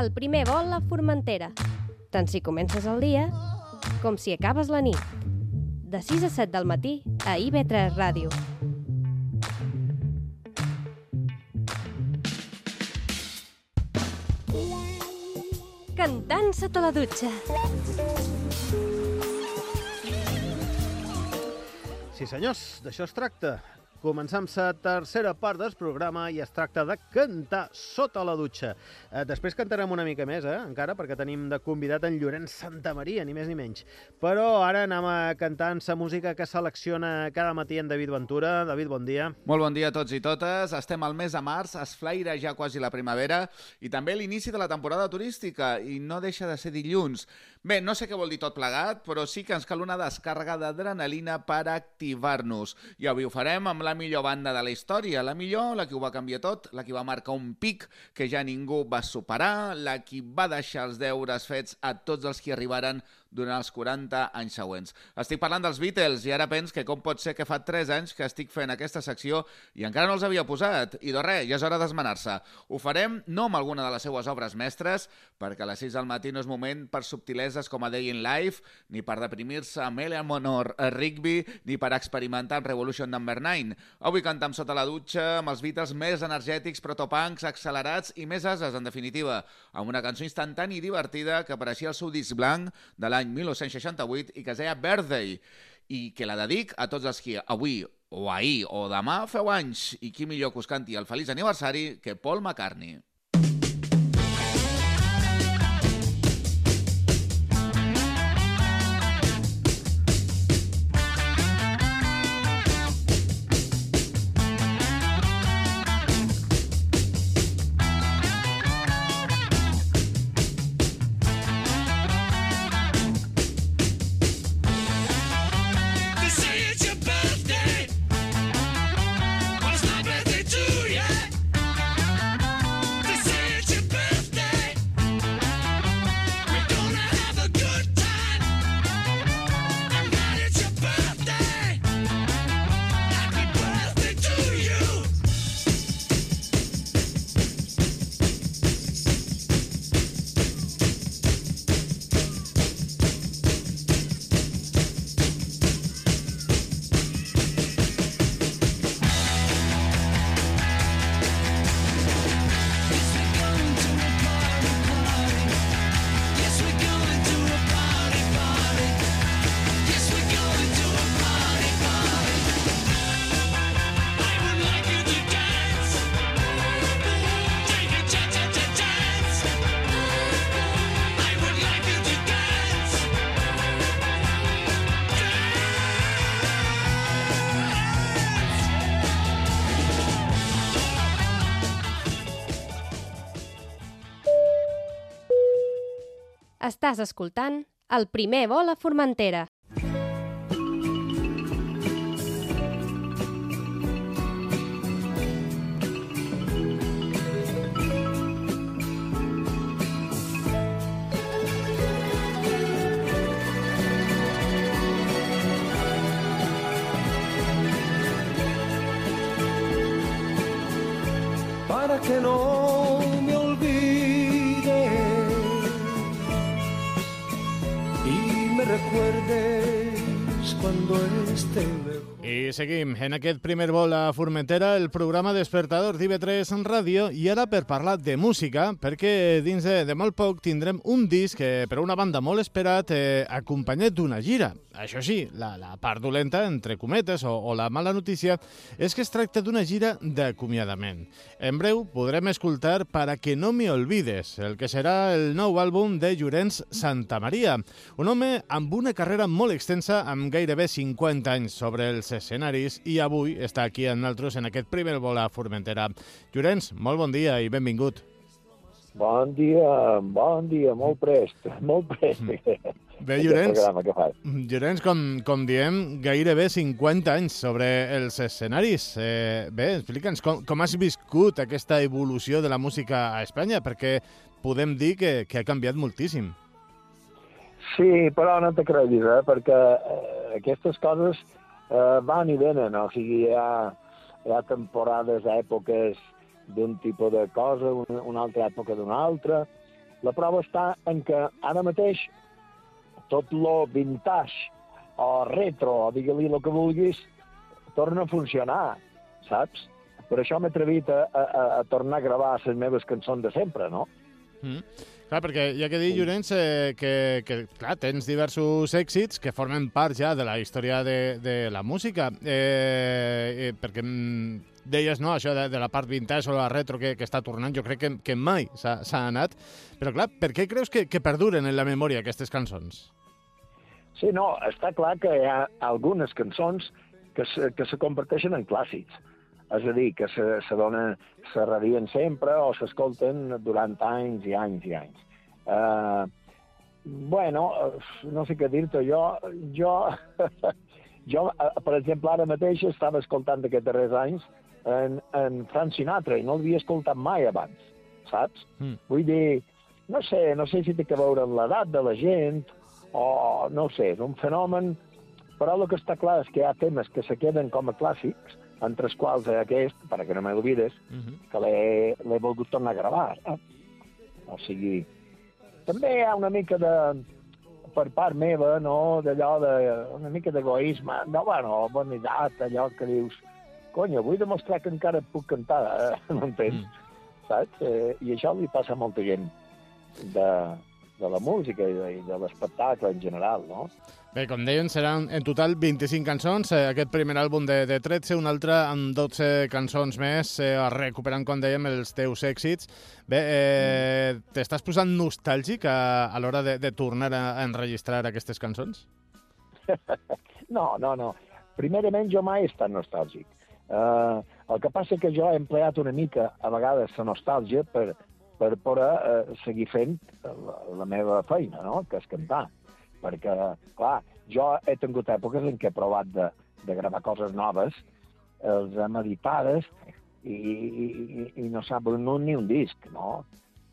El primer vol a Formentera. Tant si comences el dia com si acabes la nit. De 6 a 7 del matí a IB3 Ràdio. Cantant sota la dutxa. Sí, senyors, d'això es tracta. Començam la tercera part del programa i es tracta de cantar sota la dutxa. Eh, després cantarem una mica més, eh, encara, perquè tenim de convidat en Llorenç Santa Maria, ni més ni menys. Però ara anem a cantar la música que selecciona cada matí en David Ventura. David, bon dia. Molt bon dia a tots i totes. Estem al mes de març, es flaira ja quasi la primavera i també l'inici de la temporada turística i no deixa de ser dilluns. Bé, no sé què vol dir tot plegat, però sí que ens cal una descàrrega d'adrenalina per activar-nos. I avui ho farem amb la millor banda de la història, la millor, la que ho va canviar tot, la que va marcar un pic que ja ningú va superar, la que va deixar els deures fets a tots els que arribaren durant els 40 anys següents. Estic parlant dels Beatles i ara pens que com pot ser que fa 3 anys que estic fent aquesta secció i encara no els havia posat. I de res, ja és hora d'esmenar-se. Ho farem no amb alguna de les seues obres mestres, perquè a les 6 del matí no és moment per subtileses com a Day in Life, ni per deprimir-se amb Eleanor Rigby, ni per experimentar amb Revolution Number 9. Avui cantam sota la dutxa amb els Beatles més energètics, protopunks, accelerats i més ases, en definitiva, amb una cançó instantània i divertida que apareixia al seu disc blanc de 1968 i que es deia Birthday, i que la dedic a tots els que avui o ahir o demà feu anys, i qui millor que us canti el feliç aniversari que Paul McCartney. Estàs escoltant el primer vol a Formentera. para que no recuerdes cuando estés I seguim en aquest primer vol a Formentera, el programa Despertador d'IV3 en ràdio, i ara per parlar de música, perquè dins de, de molt poc tindrem un disc que, per una banda molt esperat, eh, acompanyat d'una gira. Això sí, la, la part dolenta, entre cometes, o, o la mala notícia, és que es tracta d'una gira d'acomiadament. En breu podrem escoltar Para que no me olvides, el que serà el nou àlbum de Llorenç Santamaria, un home amb una carrera molt extensa, amb gairebé 50 anys sobre els escenaris, i avui està aquí amb nosaltres en aquest primer vol a Formentera. Llorenç, molt bon dia i benvingut. Bon dia, bon dia, molt prest, molt prest. Bé, Llorenç. Llorenç, com, com diem, gairebé 50 anys sobre els escenaris. Eh, bé, explica'ns com, com has viscut aquesta evolució de la música a Espanya, perquè podem dir que, que ha canviat moltíssim. Sí, però no te creguis, eh? perquè eh, aquestes coses eh, van i venen, o sigui, hi ha, hi ha temporades, èpoques d'un tipus de cosa, una, una altra època d'una altra. La prova està en que ara mateix tot lo vintage o retro, o digue-li el que vulguis, torna a funcionar, saps? Per això m'he atrevit a, a, a, tornar a gravar les meves cançons de sempre, no? Mm. Clar, perquè hi ha que dir, Llorenç, eh, que, que clar, tens diversos èxits que formen part ja de la història de, de la música. Eh, eh, perquè mm, deies, no, això de, de la part vintage o la retro que, que està tornant, jo crec que, que mai s'ha s'ha anat. Però clar, per què creus que, que perduren en la memòria aquestes cançons? Sí, no, està clar que hi ha algunes cançons que se, que se converteixen en clàssics. És a dir, que se, se, donen, se radien sempre o s'escolten durant anys i anys i anys. Uh, bueno, eh, no sé què dir-te, jo, jo, (laughs) jo, eh, per exemple, ara mateix estava escoltant aquests darrers anys en, en Frank Sinatra i no l'havia escoltat mai abans, saps? Mm. Vull dir, no sé, no sé si té que veure amb l'edat de la gent o no sé, és un fenomen, però el que està clar és que hi ha temes que se queden com a clàssics, entre els quals aquest, perquè no me l'oblides, que l'he volgut tornar a gravar. Saps? O sigui, també hi ha una mica de, per part meva, no?, d'allò de, una mica d'egoisme, no, bueno, vanitat, allò que dius, conya, vull demostrar que encara puc cantar, eh? (laughs) m'entens? Mm. Saps? Eh, I això li passa a molta gent de, de la música i de, de l'espectacle en general, no? Bé, com deien, seran en total 25 cançons. Eh, aquest primer àlbum de, de 13, un altre amb 12 cançons més, eh, recuperant, com dèiem, els teus èxits. Bé, eh, mm. t'estàs posant nostàlgic a, a l'hora de, de tornar a, a enregistrar aquestes cançons? (laughs) no, no, no. Primerament, jo mai he estat nostàlgic. Uh, el que passa que jo he empleat una mica, a vegades, la nostàlgia per, per poder uh, seguir fent la, la meva feina, no? que és cantar. Perquè, clar, jo he tingut èpoques en què he provat de, de gravar coses noves, els hem editades i, i, i no s'ha venut ni un disc, no?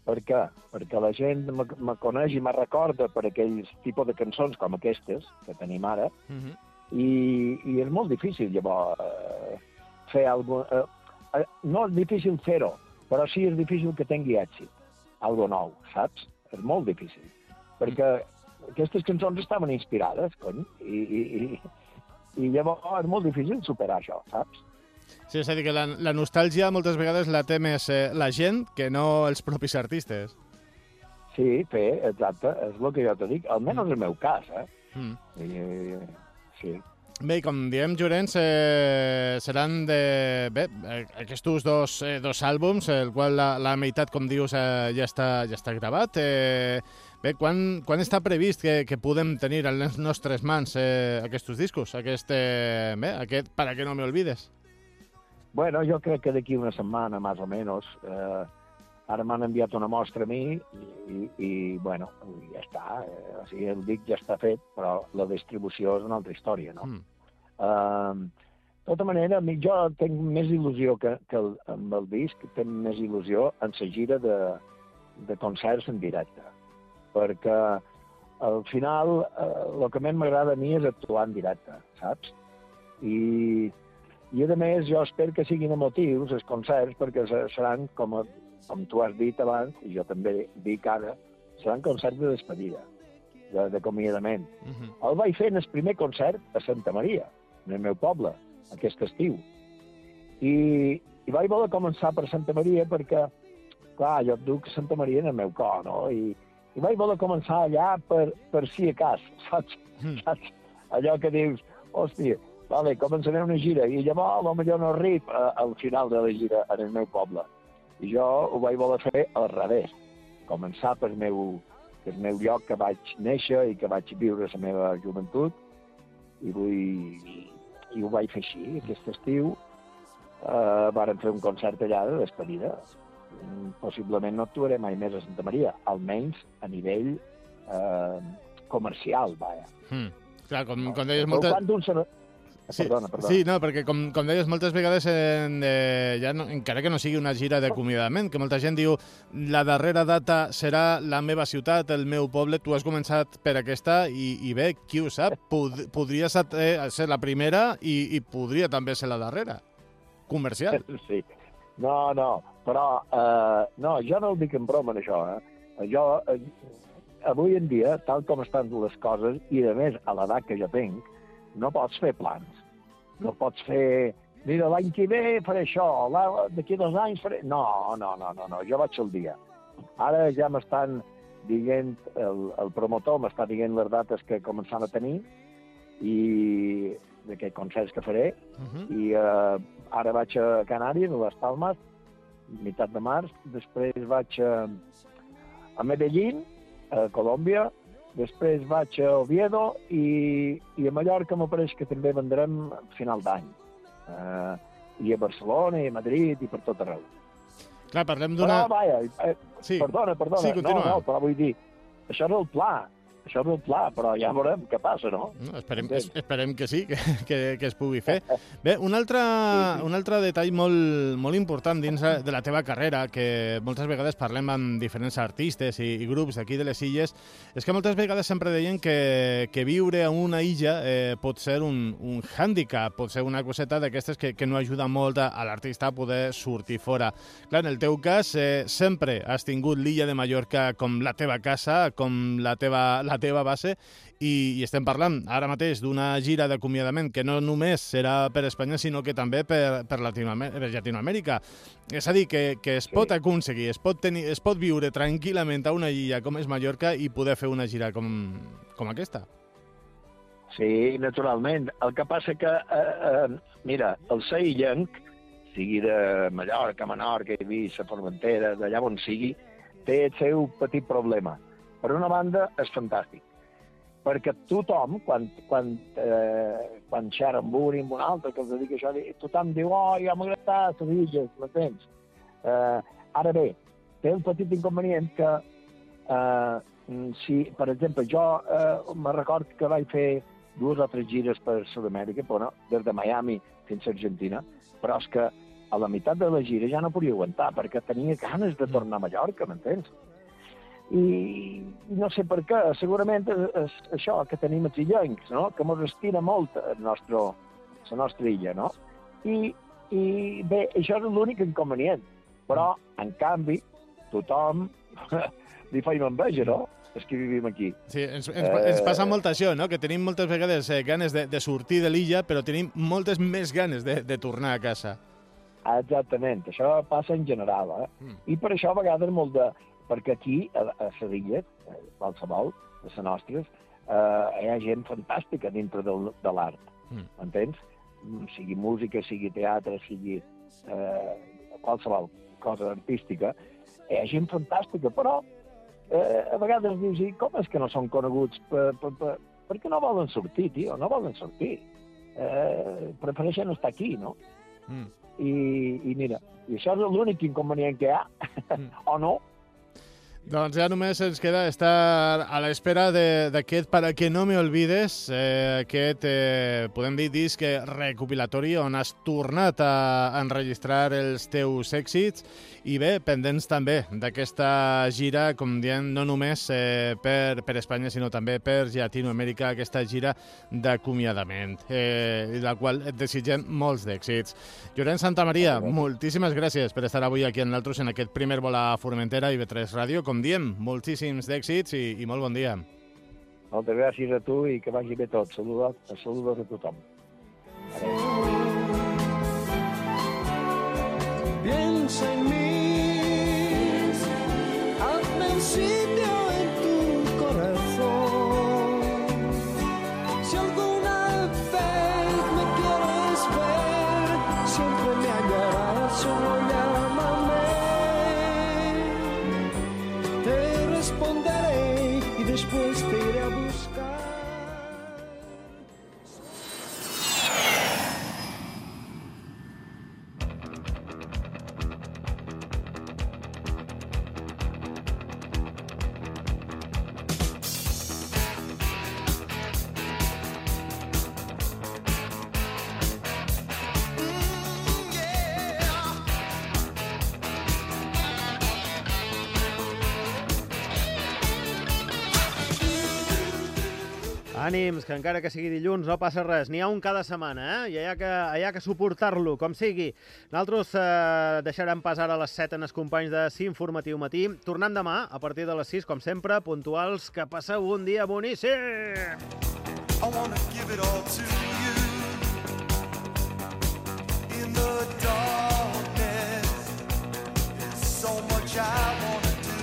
Per què? Perquè la gent me, me coneix i me recorda per aquells tipus de cançons com aquestes que tenim ara, Mm -hmm. i, i és molt difícil, llavors, eh, fer alguna eh, eh, no és difícil fer-ho, però sí és difícil que tingui èxit, algo nou, saps? És molt difícil, perquè aquestes cançons estaven inspirades, cony, i, i, i, i llavors és molt difícil superar això, saps? Sí, és a dir, que la, la nostàlgia moltes vegades la té més eh, la gent que no els propis artistes. Sí, bé, exacte, és el que jo te dic, almenys el meu cas, eh? Mm. I, i, sí. Bé, com diem, Llorenç, eh, seran de, bé, eh, aquests dos, eh, dos àlbums, el qual la, la meitat, com dius, eh, ja, està, ja està gravat. Eh, bé, quan, quan està previst que, que podem tenir en les nostres mans eh, aquests discos? Aquest, eh, bé, aquest Para que no me olvides. Bueno, jo crec que d'aquí una setmana, més o menys, eh, ara m'han enviat una mostra a mi i, i, i bueno, ja està. Eh, o sigui, el disc ja està fet, però la distribució és una altra història, no? Mm. Uh, de tota manera, jo tinc més il·lusió que, que el, amb el disc, tinc més il·lusió en la gira de, de concerts en directe. Perquè al final eh, el que més m'agrada a mi és actuar en directe, saps? I, i a més jo espero que siguin emotius els concerts perquè se- seran, com, a- com tu has dit abans, i jo també dic ara, seran concerts de despedida, de- d'acomiadament. Mm -hmm. El vaig fer en el primer concert a Santa Maria, en el meu poble, aquest estiu. I, i vaig voler començar per Santa Maria perquè, clar, jo et duc Santa Maria en el meu cor, no? I, i vaig voler començar allà per, per si a cas, (laughs) saps? Mm. saps? Allò que dius, hòstia, vale, començaré una gira, i llavors potser no arrib a, al final de la gira en el meu poble. Jo ho vaig voler fer al revés, començar pel meu, pel meu lloc que vaig néixer i que vaig viure la meva joventut, i vull... I ho vaig fer així, aquest estiu. Eh, varen fer un concert allà de despedida. Possiblement no actuaré mai més a Santa Maria, almenys a nivell eh, comercial, vaja. Mm. Clar, com, com deies, moltes... quan se... Sí, Perdona, perdona. sí, no, perquè com, com deies, moltes vegades, en, eh, ja no, encara que no sigui una gira d'acomiadament, que molta gent diu la darrera data serà la meva ciutat, el meu poble, tu has començat per aquesta i, i bé, qui ho sap, pod podria ser, eh, ser la primera i, i podria també ser la darrera, comercial. Sí. No, no, però eh, no, jo no ho dic en broma, això. Eh? Jo, eh, avui en dia, tal com estan les coses, i a més, a l'edat que jo tinc, no pots fer plans. No pots fer... Mira, l'any que ve faré això, d'aquí dos anys faré... No, no, no, no, no, jo vaig al dia. Ara ja m'estan dient, el, el promotor m'està dient les dates que començant a tenir i d'aquests concerts que faré, Uh -huh. i eh, ara vaig a Canàries, a les Palmes, meitat de març, després vaig a, a Medellín, a Colòmbia, després vaig a Oviedo i, i a Mallorca m'ho pareix que també vendrem a final d'any. Eh, I a Barcelona, i a Madrid, i per tot arreu. Clar, parlem d'una... Però, vaja, eh, Sí. perdona, perdona, Sí, no, continua. no, però vull dir, això és el pla. Això és un pla, però ja veurem què passa, no? No, esperem, es, esperem que sí, que, que, que es pugui fer. (laughs) Bé, un altre, un altre detall molt, molt important dins de la teva carrera, que moltes vegades parlem amb diferents artistes i, i grups d'aquí de les illes, és que moltes vegades sempre deien que, que viure a una illa eh, pot ser un, un hàndicap, pot ser una coseta d'aquestes que, que no ajuda molt a, a l'artista a poder sortir fora. Clar, en el teu cas, eh, sempre has tingut l'illa de Mallorca com la teva casa, com la teva, la teva base, i, i estem parlant ara mateix d'una gira d'acomiadament que no només serà per Espanya, sinó que també per, per, Latinoamèrica, per Llatinoamèrica. És a dir, que, que es pot aconseguir, es pot, tenir, es pot viure tranquil·lament a una illa com és Mallorca i poder fer una gira com, com aquesta. Sí, naturalment. El que passa que, eh, eh, mira, el ser illenc, sigui de Mallorca, Menorca, Eivissa, Formentera, d'allà on sigui, té el seu petit problema. Per una banda, és fantàstic, perquè tothom, quan, quan, eh, quan xerra amb un i amb un altre que els dedica això, tothom diu, oh, ja m'agrada a les illes, m'entens? Eh, ara bé, té un petit inconvenient que, eh, si, per exemple, jo eh, me record que vaig fer dues o tres gires per Sud-amèrica, però no, des de Miami fins a Argentina, però és que a la meitat de la gira ja no podia aguantar, perquè tenia ganes de tornar a Mallorca, m'entens? I no sé per què, segurament és, és això que tenim els illencs, no? que ens estima molt el nostre, la nostra illa, no? I, i bé, això és l'únic inconvenient. Però, en canvi, tothom (laughs) li fa enveja, no? Els que vivim aquí. Sí, ens, ens, eh... ens passa molt això, no? que tenim moltes vegades eh, ganes de, de sortir de l'illa, però tenim moltes més ganes de, de tornar a casa. Exactament, això passa en general. Eh? Mm. I per això a vegades molt de... Perquè aquí, a, a Sevilla, eh, qualsevol, de les nostres, eh, hi ha gent fantàstica dintre del, de l'art, mm. entens? Sigui música, sigui teatre, sigui eh, qualsevol cosa artística, hi ha gent fantàstica, però eh, a vegades dius, i com és que no són coneguts? Per, per, per, perquè no volen sortir, tio, no volen sortir. Eh, prefereixen estar aquí, no? Mm. I, i mira, i això és l'únic inconvenient que hi ha, mm. (laughs) o no? Doncs ja només ens queda estar a l'espera d'aquest Para que no me olvides, eh, aquest, eh, podem dir, disc recopilatori on has tornat a enregistrar els teus èxits i bé, pendents també d'aquesta gira, com diem, no només eh, per, per Espanya, sinó també per Llatinoamèrica, aquesta gira d'acomiadament, eh, la qual et desitgem molts d'èxits. Llorenç Santa Maria, moltíssimes gràcies per estar avui aquí amb nosaltres en aquest primer vol a Formentera i B3 Ràdio. Com diem, moltíssims d'èxits i, i molt bon dia. Moltes gràcies a tu i que vagi bé tot. Saludos, saludos a tothom. Piensa en mí, hazme Ànims, que encara que sigui dilluns no passa res. N'hi ha un cada setmana, eh? I hi ha que, hi ha que suportar-lo, com sigui. Nosaltres eh, deixarem pas ara a les 7 en els companys de S'Informatiu Matí. Tornem demà, a partir de les 6, com sempre, puntuals. Que passeu un dia boníssim! I wanna give it all to you in the darkness. There's so much I wanna do,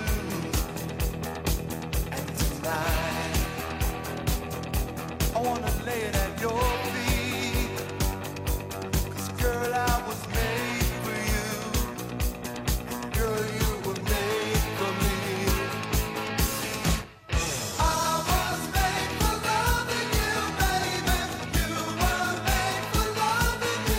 and tonight I was made for you. Girl, you were made for me. I was made for loving you, baby. You were made for love me.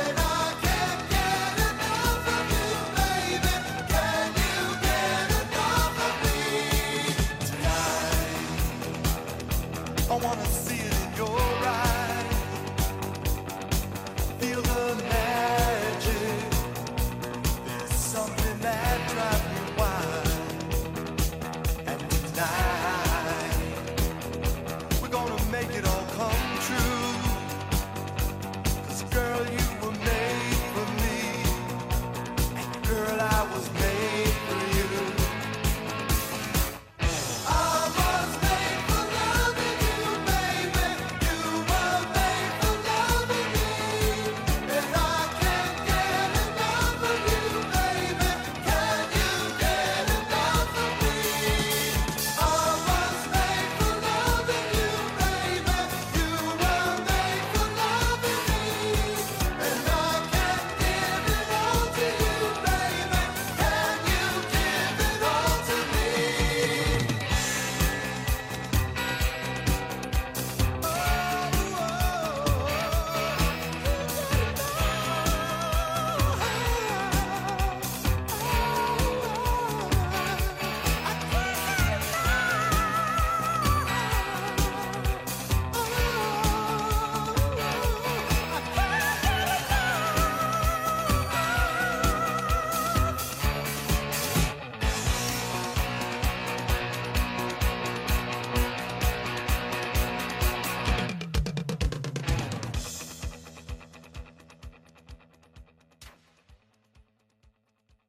And I can get enough of you, baby. Can you get enough of me? I wanna